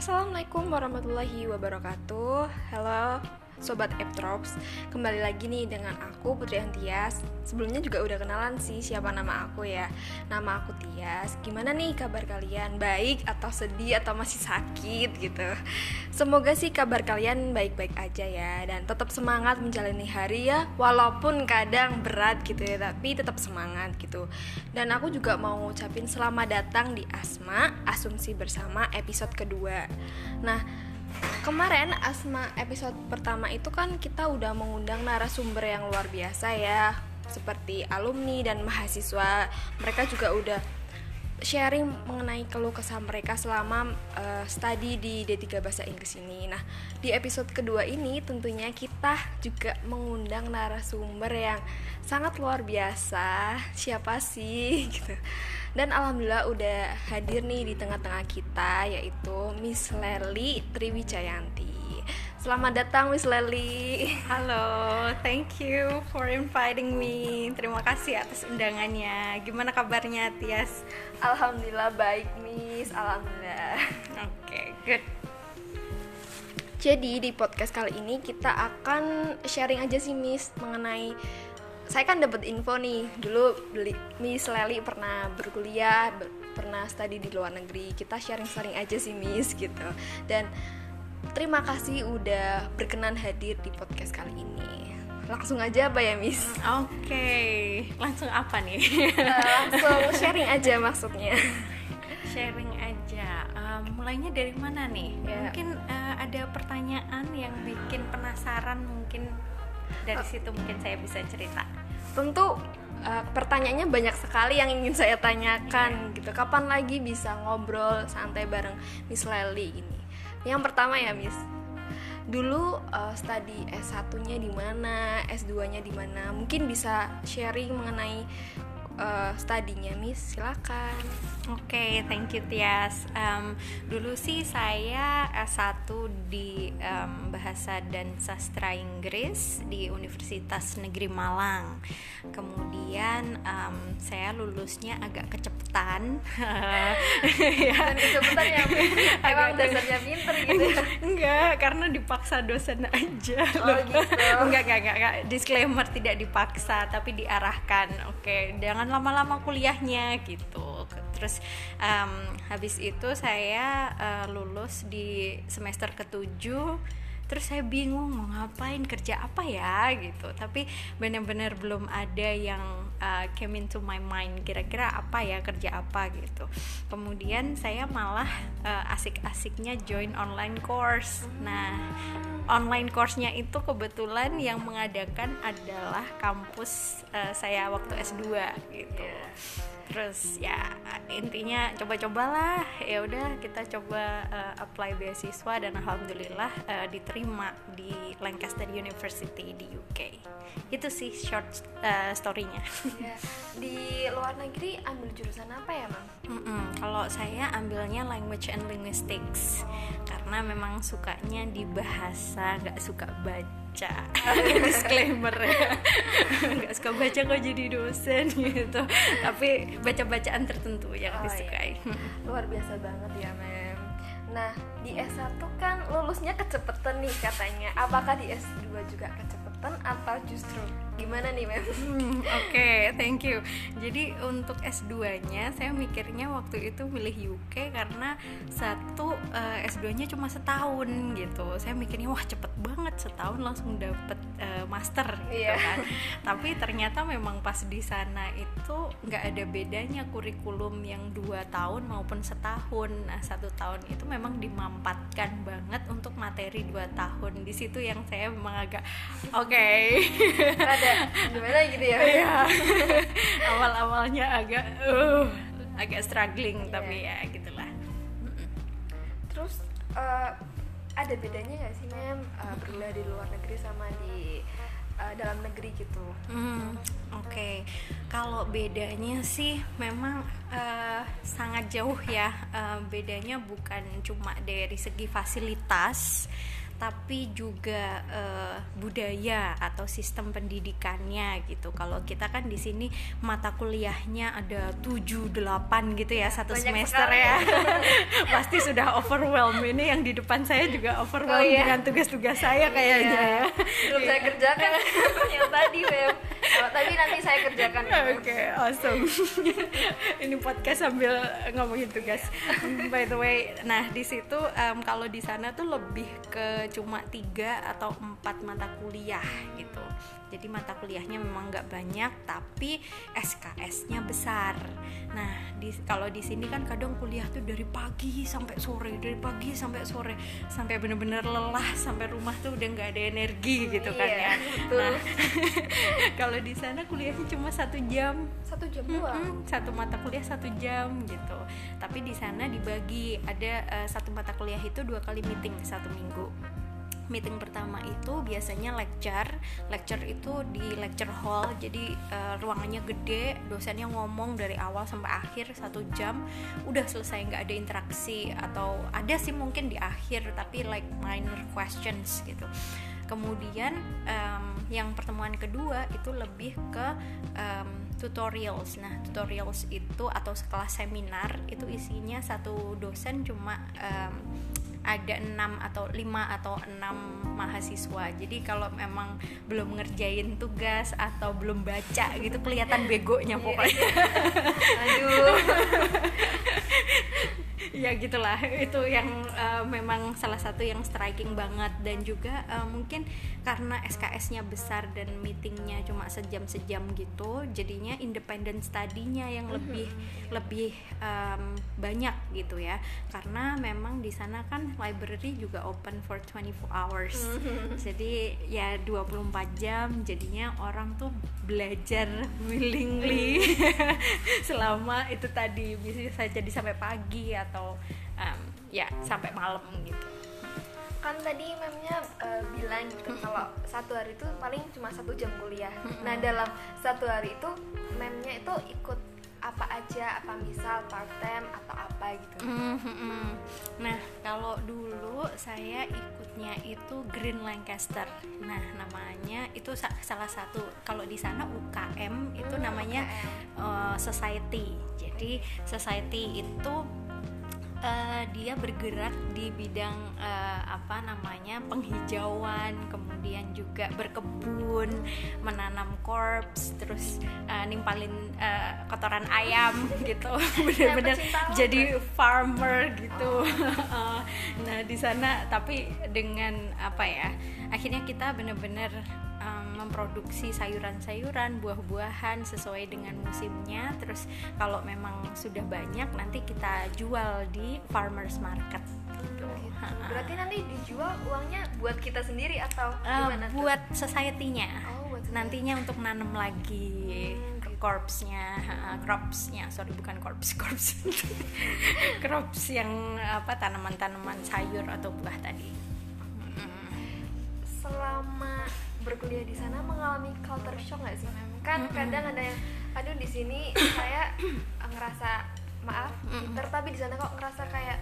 Assalamualaikum warahmatullahi wabarakatuh. Halo Sobat Eptrops Kembali lagi nih dengan aku Putri Antias. Sebelumnya juga udah kenalan sih siapa nama aku ya. Nama aku Tias. Gimana nih kabar kalian? Baik atau sedih atau masih sakit gitu? Semoga sih kabar kalian baik-baik aja ya. Dan tetap semangat menjalani hari ya Walaupun kadang berat gitu ya Tapi tetap semangat gitu. Dan aku juga mau ngucapin selamat datang di Asma Asumsi Bersama episode kedua. Nah kemarin Asma episode pertama itu kan kita udah mengundang narasumber yang luar biasa ya. Seperti alumni dan mahasiswa. Mereka juga udah sharing mengenai keluh kesah mereka selama uh, study di D3 Bahasa Inggris ini. Nah, di episode kedua ini tentunya kita juga mengundang narasumber yang sangat luar biasa. Siapa sih gitu. Dan alhamdulillah udah hadir nih di tengah-tengah kita yaitu Miss Leli Triwijayanti. Selamat datang Miss Leli. Halo, thank you for inviting me. Terima kasih atas undangannya. Gimana kabarnya Tias? Alhamdulillah baik Miss, alhamdulillah. Oke, okay, good. Jadi di podcast kali ini kita akan sharing aja sih Miss mengenai saya kan dapat info nih dulu beli Miss Leli pernah berkuliah ber, pernah studi di luar negeri kita sharing-sharing aja sih Miss gitu dan terima kasih udah berkenan hadir di podcast kali ini. Langsung aja apa ya Miss? Oke okay. langsung apa nih? Uh, langsung sharing aja maksudnya. Sharing aja. Um, mulainya dari mana nih? Yeah. mungkin uh, ada pertanyaan yang bikin penasaran mungkin. Dari situ mungkin saya bisa cerita. Tentu uh, pertanyaannya banyak sekali yang ingin saya tanyakan gitu. Kapan lagi bisa ngobrol santai bareng Miss Leli ini yang pertama ya Miss dulu uh, studi S1-nya di mana, S2-nya di mana. Mungkin bisa sharing mengenai uh, studinya Miss. Silakan. Oke okay, thank you Tias. Um, dulu sih saya S1 di um, bahasa dan sastra Inggris di Universitas Negeri Malang. Kemudian um, saya lulusnya agak kecepetan ya kecepetan ya emang dasarnya pinter gitu. Enggak karena dipaksa dosen aja. Oh, gitu. enggak, enggak enggak enggak. Disclaimer tidak dipaksa tapi diarahkan. Oke okay, jangan lama-lama kuliahnya gitu. Terus um, habis itu saya uh, lulus di semester ketujuh. Terus saya bingung mau ngapain kerja apa ya gitu. Tapi benar-benar belum ada yang uh, came into my mind kira-kira apa ya kerja apa gitu. Kemudian saya malah uh, asik-asiknya join online course. Nah online course-nya itu kebetulan yang mengadakan adalah kampus uh, saya waktu S2 gitu. Terus ya intinya coba-cobalah ya udah kita coba uh, apply beasiswa dan alhamdulillah uh, diterima di Lancaster University di UK itu sih short uh, storynya ya. di luar negeri ambil jurusan apa ya mam? Mm -mm. kalau saya ambilnya language and linguistics karena memang sukanya di bahasa nggak suka baca baca disclaimer ya nggak suka baca kok jadi dosen gitu tapi baca bacaan tertentu yang oh, disukai iya. luar biasa banget ya mem nah di S1 kan lulusnya kecepetan nih katanya apakah di S2 juga kecepetan atau justru gimana nih mem? Hmm, Oke, okay, thank you. Jadi untuk S2-nya saya mikirnya waktu itu milih UK karena satu uh, eh, S2-nya cuma setahun gitu. Saya mikirnya wah cepet banget setahun langsung dapet uh, master gitu yeah. kan. Tapi ternyata memang pas di sana itu nggak ada bedanya kurikulum yang dua tahun maupun setahun. Nah satu tahun itu memang dimampatkan banget untuk materi dua tahun. Di situ yang saya memang agak oke. Okay. Gimana gitu ya? Iya. awal awalnya agak uh, agak struggling yeah. tapi ya gitulah. Terus uh, ada bedanya nggak sih mem? Uh, berkuliah di luar negeri sama di uh, dalam negeri gitu? Hmm, oke. Okay. kalau bedanya sih memang uh, sangat jauh ya. Uh, bedanya bukan cuma dari segi fasilitas tapi juga uh, budaya atau sistem pendidikannya gitu. Kalau kita kan di sini mata kuliahnya ada 7 8 gitu ya satu Banyak semester sekali. ya. Pasti sudah overwhelm. Ini yang di depan saya juga overwhelm Oh, iya. dengan tugas-tugas saya kayaknya ya. belum saya kerjakan yang tadi Beb Oh, tapi nanti saya kerjakan. Oke, awesome. Ini podcast sambil ngomongin tugas. By the way, nah di situ em, kalau di sana tuh lebih ke cuma tiga atau empat mata kuliah gitu. Jadi mata kuliahnya memang nggak banyak, tapi SKS-nya besar. Nah, di, kalau di sini kan kadang kuliah tuh dari pagi sampai sore, dari pagi sampai sore, sampai bener-bener lelah, sampai rumah tuh udah nggak ada energi gitu kan Iya, ya. betul. Nah, kalau di sana kuliahnya cuma satu jam. Satu jam doang? Mm-mm, satu mata kuliah satu jam gitu. Tapi di sana dibagi ada eh, satu mata kuliah itu dua kali meeting satu minggu. Meeting pertama itu biasanya lecture. Lecture itu di lecture hall jadi eh, ruangannya gede. Dosennya ngomong dari awal sampai akhir satu jam. Udah selesai nggak ada interaksi atau ada sih mungkin di akhir tapi like minor questions gitu kemudian em, yang pertemuan kedua itu lebih ke em, tutorials. Nah tutorials itu atau sekelas seminar itu isinya satu dosen cuma em, ada enam atau lima atau enam mahasiswa. Jadi kalau memang belum ngerjain tugas atau belum baca gitu kelihatan begonya pokoknya. Aduh ya gitulah. Itu yang uh, memang salah satu yang striking banget. Dan juga uh, mungkin karena SKS-nya besar dan meetingnya cuma sejam sejam gitu jadinya independent study-nya yang lebih lebih um, banyak gitu ya. Karena memang di sana kan library juga open for 24 hours. Jadi ya 24 jam jadinya orang tuh belajar willingly selama itu tadi. Bisa jadi sampai pagi atau um, ya sampai malam gitu. Kan tadi memnya eh, bilang gitu kalau satu hari itu paling cuma satu jam kuliah. Nah dalam satu hari itu memnya itu ikut apa aja? Apa misal part time atau apa gitu? Mhm. Nah, kalau dulu saya ikutnya itu Green Lancaster. Nah, namanya itu sa- salah satu. Kalau di sana UKM itu Hmm, namanya uh, society. Jadi society itu uh, dia bergerak di bidang uh, apa namanya penghijauan, kemudian juga berkebun, menanam korps, terus uh, nimpalin uh, kotoran ayam gitu, bener-bener jadi farmer gitu. nah di sana tapi dengan apa ya? Akhirnya kita bener-bener um, memproduksi sayuran-sayuran, buah-buahan sesuai dengan musimnya. Terus kalau memang sudah banyak nanti kita jual di farmers market. Gitu. Berarti nanti dijual uangnya buat kita sendiri atau Eh, gimana buat society-nya. Oh, buat Nantinya untuk nanam lagi Hmm, gitu. corpsnya, cropsnya, sorry bukan corps, corps, crops yang apa tanaman-tanaman sayur atau buah tadi. Selama berkuliah di sana mengalami culture shock nggak sih mem kan kadang ada yang aduh di sini saya ngerasa maaf pinter tapi di sana kok ngerasa kayak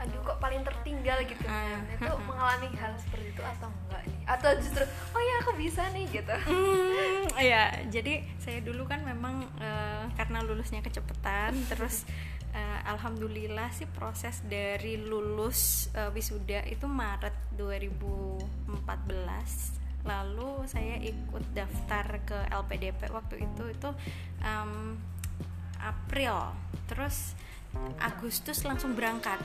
aduh kok paling tertinggal gitu. Ah, Nah, itu mengalami hal seperti itu atau enggak nih? Atau justru oh ya aku bisa nih gitu. Hmm, ya jadi saya dulu kan memang eh, karena lulusnya kecepatan terus eh, alhamdulillah sih proses dari lulus eh, wisuda itu Maret 2014 lalu saya ikut daftar ke LPDP waktu itu itu em, April terus Agustus langsung berangkat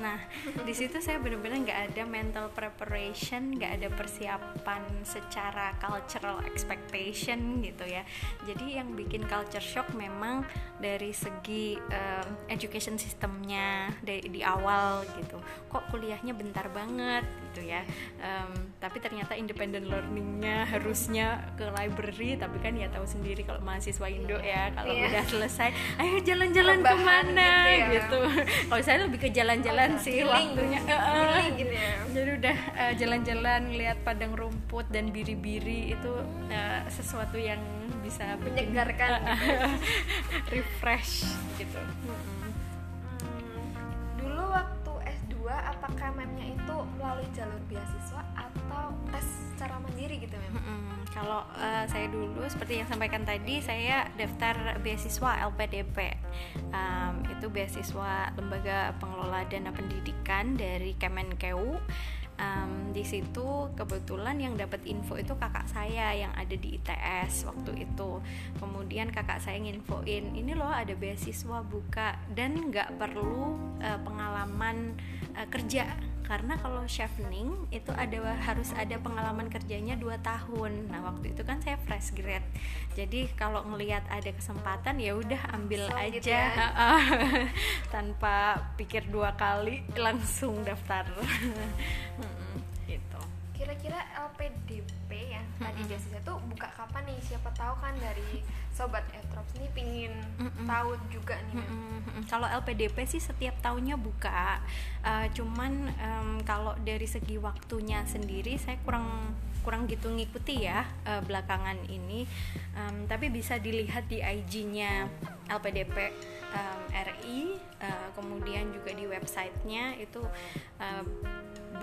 Nah, di situ saya benar-benar nggak ada mental preparation, nggak ada persiapan secara cultural expectation gitu ya. Jadi yang bikin culture shock memang dari segi um, education sistemnya dari di awal gitu. Kok kuliahnya bentar banget gitu ya. Um, tapi ternyata independent learningnya harusnya ke library, tapi kan ya tahu sendiri kalau mahasiswa Indo ya kalau Iya. udah selesai, ayo jalan-jalan ke mana gitu ya. gitu. Kalau saya lebih ke jalan-jalan Oh, sih healing. waktunya eh. Healing gitu ya jadi udah eh, jalan-jalan ngeliat padang rumput dan biri-biri itu eh, sesuatu yang bisa Menyegarkan eh, eh, refresh gitu Hmm, kedua apakah memnya itu melalui jalur beasiswa atau tes secara mandiri gitu mem? Hmm, kalau uh, saya dulu seperti yang sampaikan tadi saya daftar beasiswa LPDP um, itu beasiswa lembaga pengelola dana pendidikan dari Kemenkeu um, di situ kebetulan yang dapat info itu kakak saya yang ada di ITS waktu itu. Kemudian kakak saya nginfoin ini loh ada beasiswa buka. Dan nggak perlu uh, pengalaman uh, kerja karena kalau chevening itu ada harus ada pengalaman kerjanya 2 tahun. Nah waktu itu kan saya fresh grade. Jadi kalau ngelihat ada kesempatan ya udah ambil so, aja. gitu ya? tanpa pikir dua kali langsung daftar. Gitu. Kira-kira LPDP tadi biasanya tuh buka kapan nih? Siapa tahu kan dari sobat Etrops nih pingin mm tahu juga nih kalau LPDP sih setiap tahunnya buka. Uh, cuman um, kalau dari segi waktunya sendiri saya kurang kurang gitu ngikuti ya uh, belakangan ini. Um, tapi bisa dilihat di IG-nya LPDP um, RI uh, kemudian juga di websitenya itu uh,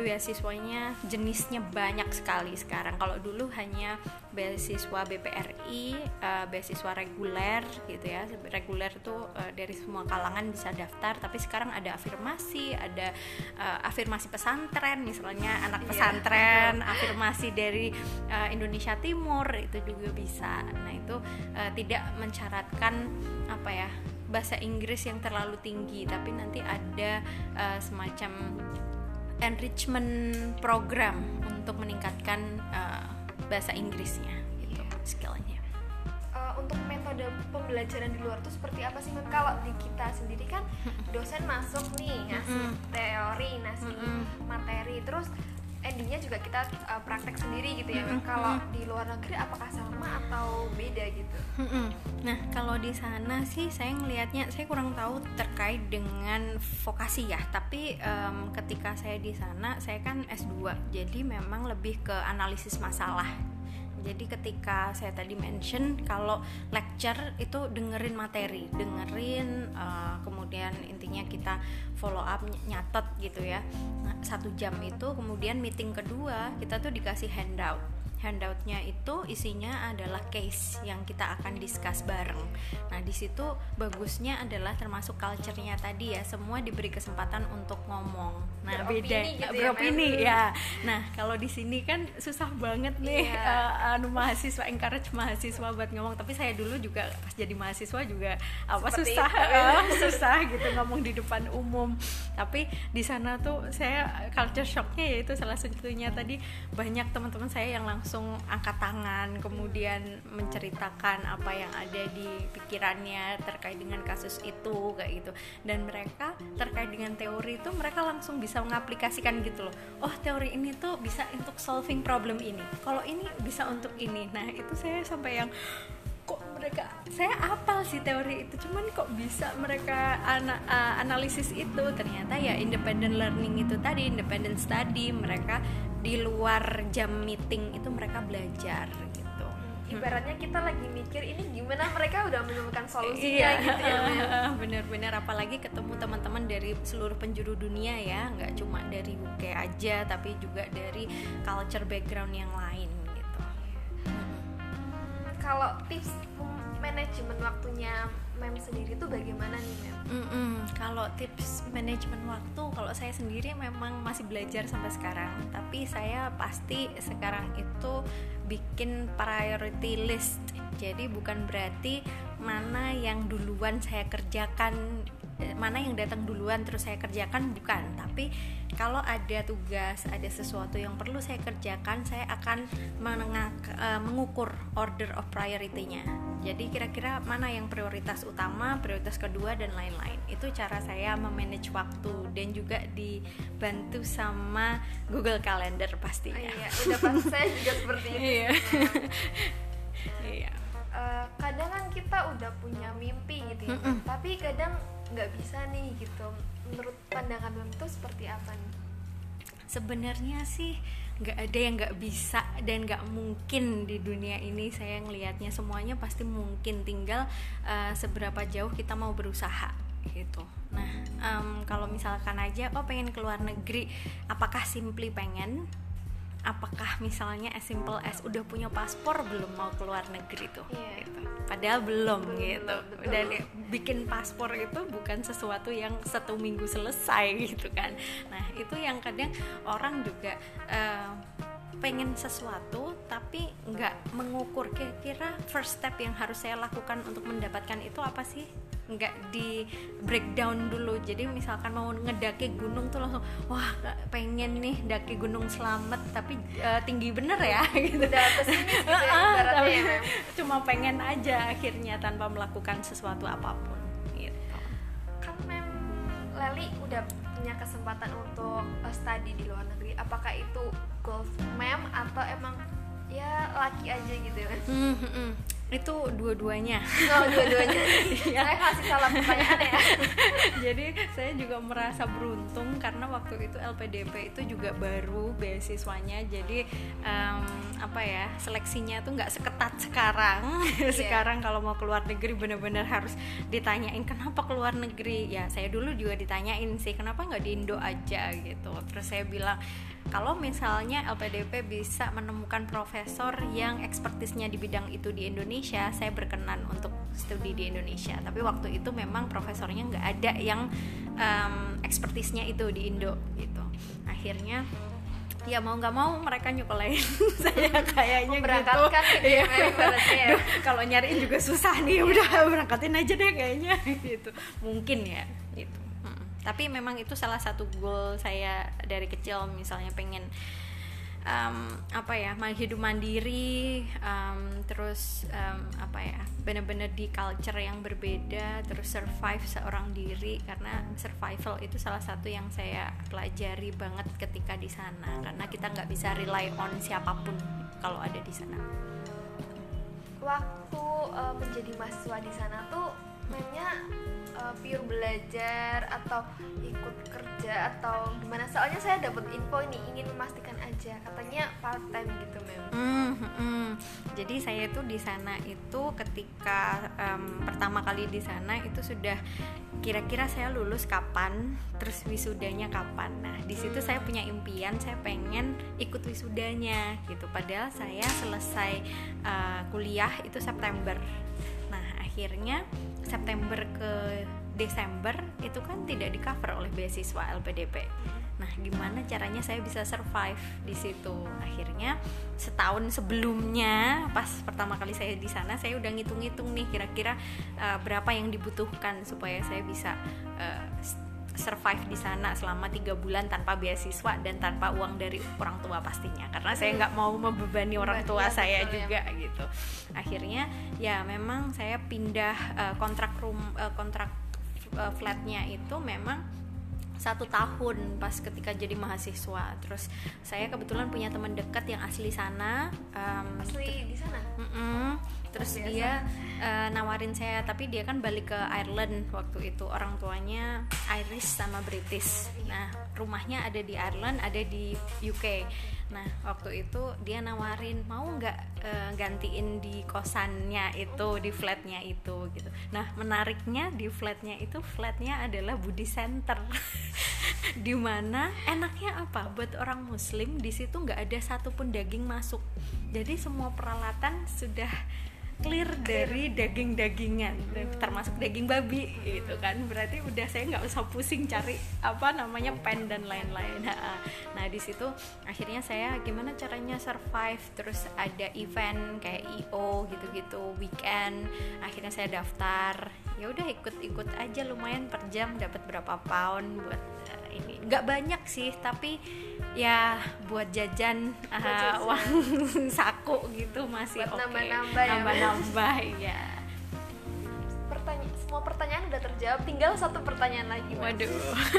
beasiswanya jenisnya banyak sekali sekarang. Kalau dulu hanya beasiswa BPRI uh, beasiswa reguler gitu ya. Reguler itu uh, dari semua kalangan bisa daftar tapi sekarang ada afirmasi ada uh, afirmasi pesantren misalnya anak iya, pesantren yeah. afirmasi dari uh, Indonesia Timur itu juga bisa. Nah itu uh, tidak mencaratkan apa ya bahasa Inggris yang terlalu tinggi tapi nanti ada uh, semacam enrichment program untuk meningkatkan uh, bahasa Inggrisnya gitu yeah. skillnya. Uh, untuk metode pembelajaran di luar tuh seperti apa sih kalau di kita sendiri kan dosen masuk nih ngasih teori ngasih materi. Terus endingnya juga kita uh, praktek sendiri gitu ya mm -hmm. kalau di luar negeri apakah sama atau beda gitu mm -hmm. nah kalau di sana sih saya ngelihatnya saya kurang tahu terkait dengan vokasi ya tapi um, ketika saya di sana saya kan S2 jadi memang lebih ke analisis masalah jadi ketika saya tadi mention kalau lecture itu dengerin materi dengerin uh, kemudian intinya kita follow up nyatet gitu ya. Nah, satu jam itu kemudian meeting kedua kita tuh dikasih handout handoutnya itu isinya adalah case yang kita akan discuss bareng. Nah di situ bagusnya adalah termasuk culture-nya tadi ya semua diberi kesempatan untuk ngomong. Nah beropini beda gitu beropini ya, ya. Nah kalau di sini kan susah banget nih yeah. uh, anu mahasiswa encourage mahasiswa buat ngomong. Tapi saya dulu juga pas jadi mahasiswa juga apa Seperti susah uh, susah gitu ngomong di depan umum. Tapi di sana tuh saya culture shocknya yaitu salah satunya tadi banyak teman-teman saya yang langsung langsung angkat tangan kemudian menceritakan apa yang ada di pikirannya terkait dengan kasus itu kayak gitu. Dan mereka terkait dengan teori itu mereka langsung bisa mengaplikasikan gitu loh. Oh teori ini tuh bisa untuk solving problem ini. Kalau ini bisa untuk ini. Nah itu saya sampai yang kok mereka saya apal sih teori itu. Cuman kok bisa mereka ana, uh, analisis itu? Ternyata ya independent learning itu tadi independent study mereka di luar jam meeting itu mereka belajar gitu. Ibaratnya kita lagi mikir ini gimana mereka udah menemukan solusinya iya. gitu ya bener-bener apalagi ketemu teman-teman dari seluruh penjuru dunia ya. Nggak cuma dari UK aja tapi juga dari culture background yang lain gitu. Kalau tips manajemen waktunya mem sendiri tuh bagaimana nih mem? Mm -mm. Kalau tips manajemen waktu, kalau saya sendiri memang masih belajar sampai sekarang. Tapi saya pasti sekarang itu bikin priority list. Jadi bukan berarti mana yang duluan saya kerjakan mana yang datang duluan terus saya kerjakan? Bukan. Tapi kalau ada tugas ada sesuatu yang perlu saya kerjakan saya akan menengah, uh, mengukur order of priority-nya. Jadi kira-kira mana yang prioritas utama prioritas kedua dan lain-lain. Itu cara saya memanage waktu dan juga dibantu sama Google Calendar pastinya. Oh, iya udah pasti saya juga seperti itu. Iya. Iya. Uh, kadang kan kita udah punya mimpi gitu ya, mm -mm. tapi kadang nggak bisa nih gitu. Menurut pandangan Mem itu seperti apa nih? Sebenarnya sih nggak ada yang nggak bisa dan nggak mungkin di dunia ini saya ngelihatnya. Semuanya pasti mungkin. Tinggal uh, seberapa jauh kita mau berusaha gitu. Nah um, kalau misalkan aja oh pengen keluar negeri apakah simply pengen apakah misalnya as simple as udah punya paspor belum mau keluar negeri tuh yeah. gitu. padahal belum, belum gitu belum, dan bikin paspor itu bukan sesuatu yang satu minggu selesai gitu kan nah itu yang kadang orang juga uh, pengen sesuatu tapi nggak mengukur kira-kira first step yang harus saya lakukan untuk mendapatkan itu apa sih nggak di breakdown dulu. Jadi misalkan mau ngedaki gunung tuh langsung wah pengen nih daki gunung selamat tapi uh, tinggi bener ya gitu. Udah ke sini gitu ya, tapi ya, cuma pengen aja akhirnya tanpa melakukan sesuatu apa pun gitu. Kan mem Leli udah punya kesempatan untuk uh, study di luar negeri. Apakah itu goals mem atau emang ya laki aja gitu ya? Hmm, hmm, hmm itu dua-duanya. Oh dua-duanya. Ya. saya kasih salah pertanyaan ya. Jadi saya juga merasa beruntung karena waktu itu LPDP itu juga baru beasiswanya. Jadi um, apa ya seleksinya tuh nggak seketat sekarang. Yeah. sekarang kalau mau keluar negeri benar-benar harus ditanyain kenapa keluar negeri? Ya saya dulu juga ditanyain sih kenapa nggak di Indo aja? Gitu. Terus saya bilang kalau misalnya LPDP bisa menemukan profesor yang ekspertisnya di bidang itu di Indonesia, saya berkenan untuk studi di Indonesia. Tapi waktu itu memang profesornya nggak ada yang um, ekspertisnya itu di Indo gitu. Akhirnya ya mau nggak mau mereka nyukolain saya kayaknya gitu. gitu ya, ya. kalau nyariin juga susah nih udah berangkatin aja deh kayaknya gitu mungkin ya gitu tapi memang itu salah satu goal saya dari kecil misalnya pengen um, apa ya hidup mandiri um, terus um, apa ya benar-benar di culture yang berbeda terus survive seorang diri karena survival itu salah satu yang saya pelajari banget ketika di sana karena kita nggak bisa rely on siapa pun kalau ada di sana. Waktu uh, menjadi mahasiswa di sana tuh uh, pure belajar atau ikut kerja atau gimana. Soalnya saya dapat info ini ingin memastikan aja. Katanya part time gitu mem. Mm, mm. jadi saya tuh di sana itu ketika um, pertama kali di sana itu sudah kira-kira saya lulus kapan terus wisudanya kapan. Nah di situ saya punya impian saya pengen ikut wisudanya gitu. Padahal saya selesai uh, kuliah itu September. Nah akhirnya September ke Desember itu kan tidak di cover oleh beasiswa LPDP. Nah, gimana caranya saya bisa survive di situ? Akhirnya setahun sebelumnya pas pertama kali saya di sana saya udah ngitung-ngitung nih kira-kira uh, berapa yang dibutuhkan supaya saya bisa uh, survive di sana selama tiga bulan tanpa beasiswa dan tanpa uang dari orang tua pastinya karena saya nggak mau membebani orang tua ya, saya juga ya. gitu akhirnya ya memang saya pindah uh, kontrak room uh, kontrak uh, flatnya itu memang satu tahun pas ketika jadi mahasiswa. Terus saya kebetulan punya teman dekat yang asli sana um, asli di sana? Mm -mm, terus Biasa. dia uh, nawarin saya tapi dia kan balik ke Ireland waktu itu. Orang tuanya Irish sama British. Nah rumahnya ada di Ireland ada di UK Nah waktu itu dia nawarin mau nggak e, gantiin di kosannya itu di flatnya itu gitu. Nah menariknya di flatnya itu flatnya adalah Budi Center, di mana enaknya apa buat orang Muslim di situ nggak ada satupun daging masuk. Jadi semua peralatan sudah clear dari daging-dagingan termasuk daging babi gitu kan. Berarti udah saya nggak usah pusing cari apa namanya pen dan lain-lain. Nah di situ akhirnya saya gimana caranya survive terus ada event kayak io gitu-gitu weekend. Akhirnya saya daftar. Ya udah ikut-ikut aja lumayan per jam dapat berapa pound buat uh, ini nggak banyak sih tapi ya buat jajan uh, uang saku gitu masih oke okay. nambah-nambah ya nambah-nambah ya pertanyaan semua pertanyaan udah terjawab tinggal satu pertanyaan lagi mas. waduh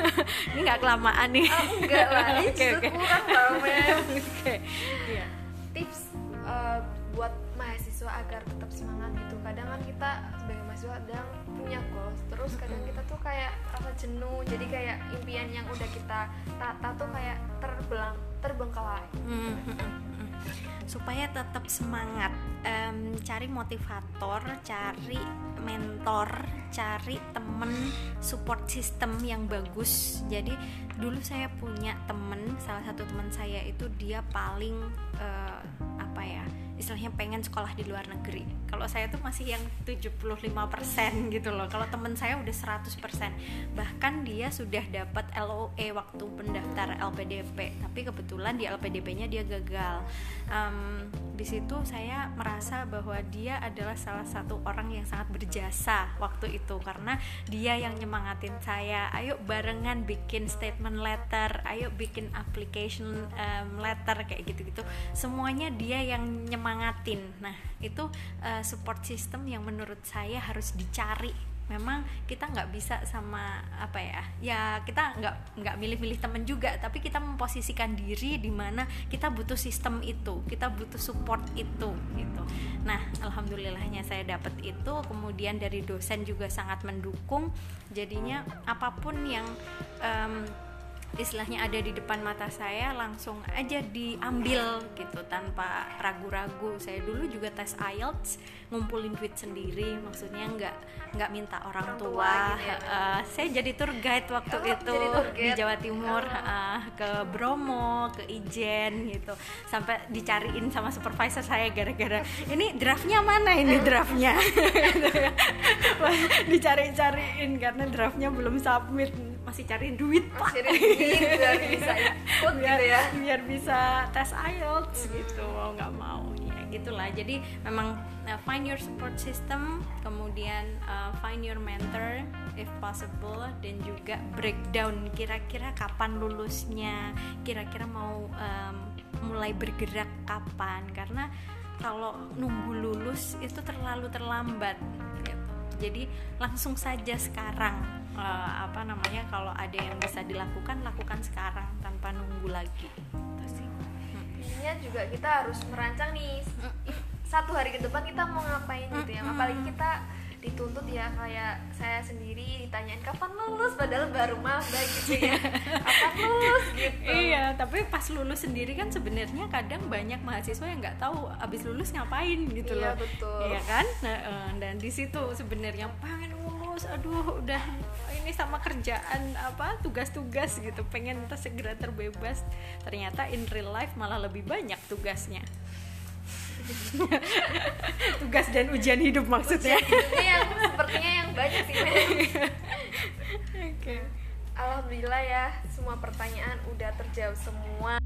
ini nggak kelamaan nih oh, enggak lah ini okay, okay. kurang tau okay. yeah. tips uh, buat mahasiswa agar tetap semangat gitu kadang kan kita sebagai mahasiswa kadang punya goals terus kadang kita tuh kayak rasa jenuh. Jadi kayak impian yang udah kita tata tuh kayak terbelang terbengkalai. Supaya tetap semangat um, cari motivator cari mentor cari temen support system yang bagus. Jadi dulu saya punya temen salah satu teman saya itu dia paling uh, apa ya istilahnya pengen sekolah di luar negeri. Kalau saya tuh masih yang 75% gitu loh. Kalau temen saya udah 100% bahkan dia sudah dapat LOE waktu pendaftar LPDP tapi kebetulan di LPDP nya dia gagal. Um, di situ saya merasa bahwa dia adalah salah satu orang yang sangat berjasa waktu itu. Karena dia yang nyemangatin saya. Ayo barengan bikin statement letter ayo bikin application um, letter kayak gitu-gitu semuanya dia yang nyemangatin. Nah itu uh, support system yang menurut saya harus dicari. Memang kita nggak bisa sama apa ya ya kita nggak nggak milih-milih temen juga tapi kita memposisikan diri di mana kita butuh sistem itu kita butuh support itu gitu. Nah alhamdulillahnya saya dapat itu kemudian dari dosen juga sangat mendukung. Jadinya apa pun yang um, istilahnya ada di depan mata saya langsung aja diambil gitu tanpa ragu-ragu. Saya dulu juga tes IELTS ngumpulin duit sendiri maksudnya nggak nggak minta orang, tua, tua gitu ya, uh, saya jadi tour guide waktu oh, itu di Jawa Timur oh. uh, ke Bromo ke Ijen gitu. Sampai dicariin sama supervisor saya gara-gara ini draftnya mana ini draftnya? Dicari-cariin karena draftnya belum submit masih cariin duit pak. biar bisa ikut biar, gitu ya. biar bisa tes IELTS hmm. gitu mau nggak mau. Ya gitulah. Jadi memang uh, find your support system kemudian uh, find your mentor if possible dan juga breakdown kira-kira kapan lulusnya kira-kira mau um, mulai bergerak kapan. Karena kalau nunggu lulus itu terlalu terlambat gitu. jadi langsung saja sekarang uh, apa namanya kalau ada yang bisa dilakukan lakukan sekarang tanpa nunggu lagi. Intinya juga kita harus merancang nih. Satu hari ke depan kita mau ngapain gitu ya. Apalagi kita dituntut ya kayak saya sendiri ditanyain kapan lulus? Padahal baru maba gitu ya. Kapan lulus? Gitu. Iya tapi pas lulus sendiri kan sebenarnya kadang banyak mahasiswa yang nggak tahu abis lulus ngapain gitu iya, loh. betul. Iya kan? Nah, eh, dan di situ sebenarnya pengen lulus aduh udah ini sama kerjaan apa tugas-tugas gitu. Pengen segera terbebas. Ternyata in real life malah lebih banyak tugasnya. Tugas dan ujian hidup maksudnya. Ujian yang sepertinya yang banyak sih. Oke. Okay. Alhamdulillah ya semua pertanyaan udah terjawab semua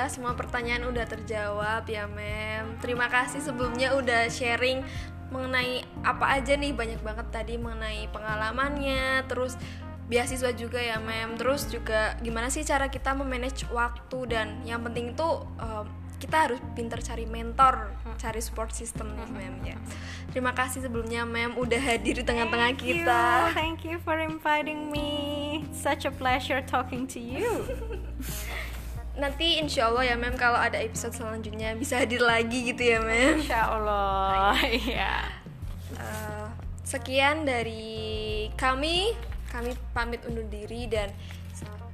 Alhamdulillah semua pertanyaan udah terjawab ya Mem Terima kasih sebelumnya udah sharing mengenai apa aja nih banyak banget tadi mengenai pengalamannya Terus beasiswa juga ya Mem Terus juga gimana sih cara kita memanage waktu dan yang penting itu um, kita harus pinter cari mentor, cari support system nih Mem ya. Terima kasih sebelumnya Mem udah hadir di tengah-tengah kita. You. Thank you for inviting me. Such a pleasure talking to you. nanti insya Allah ya mem kalau ada episode selanjutnya bisa hadir lagi gitu ya mem. Insya Allah iya. Uh, sekian dari kami. Kami pamit undur diri dan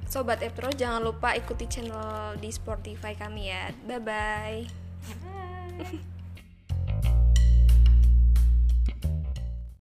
sobat Epro jangan lupa ikuti channel di Spotify kami ya. Bye bye, bye.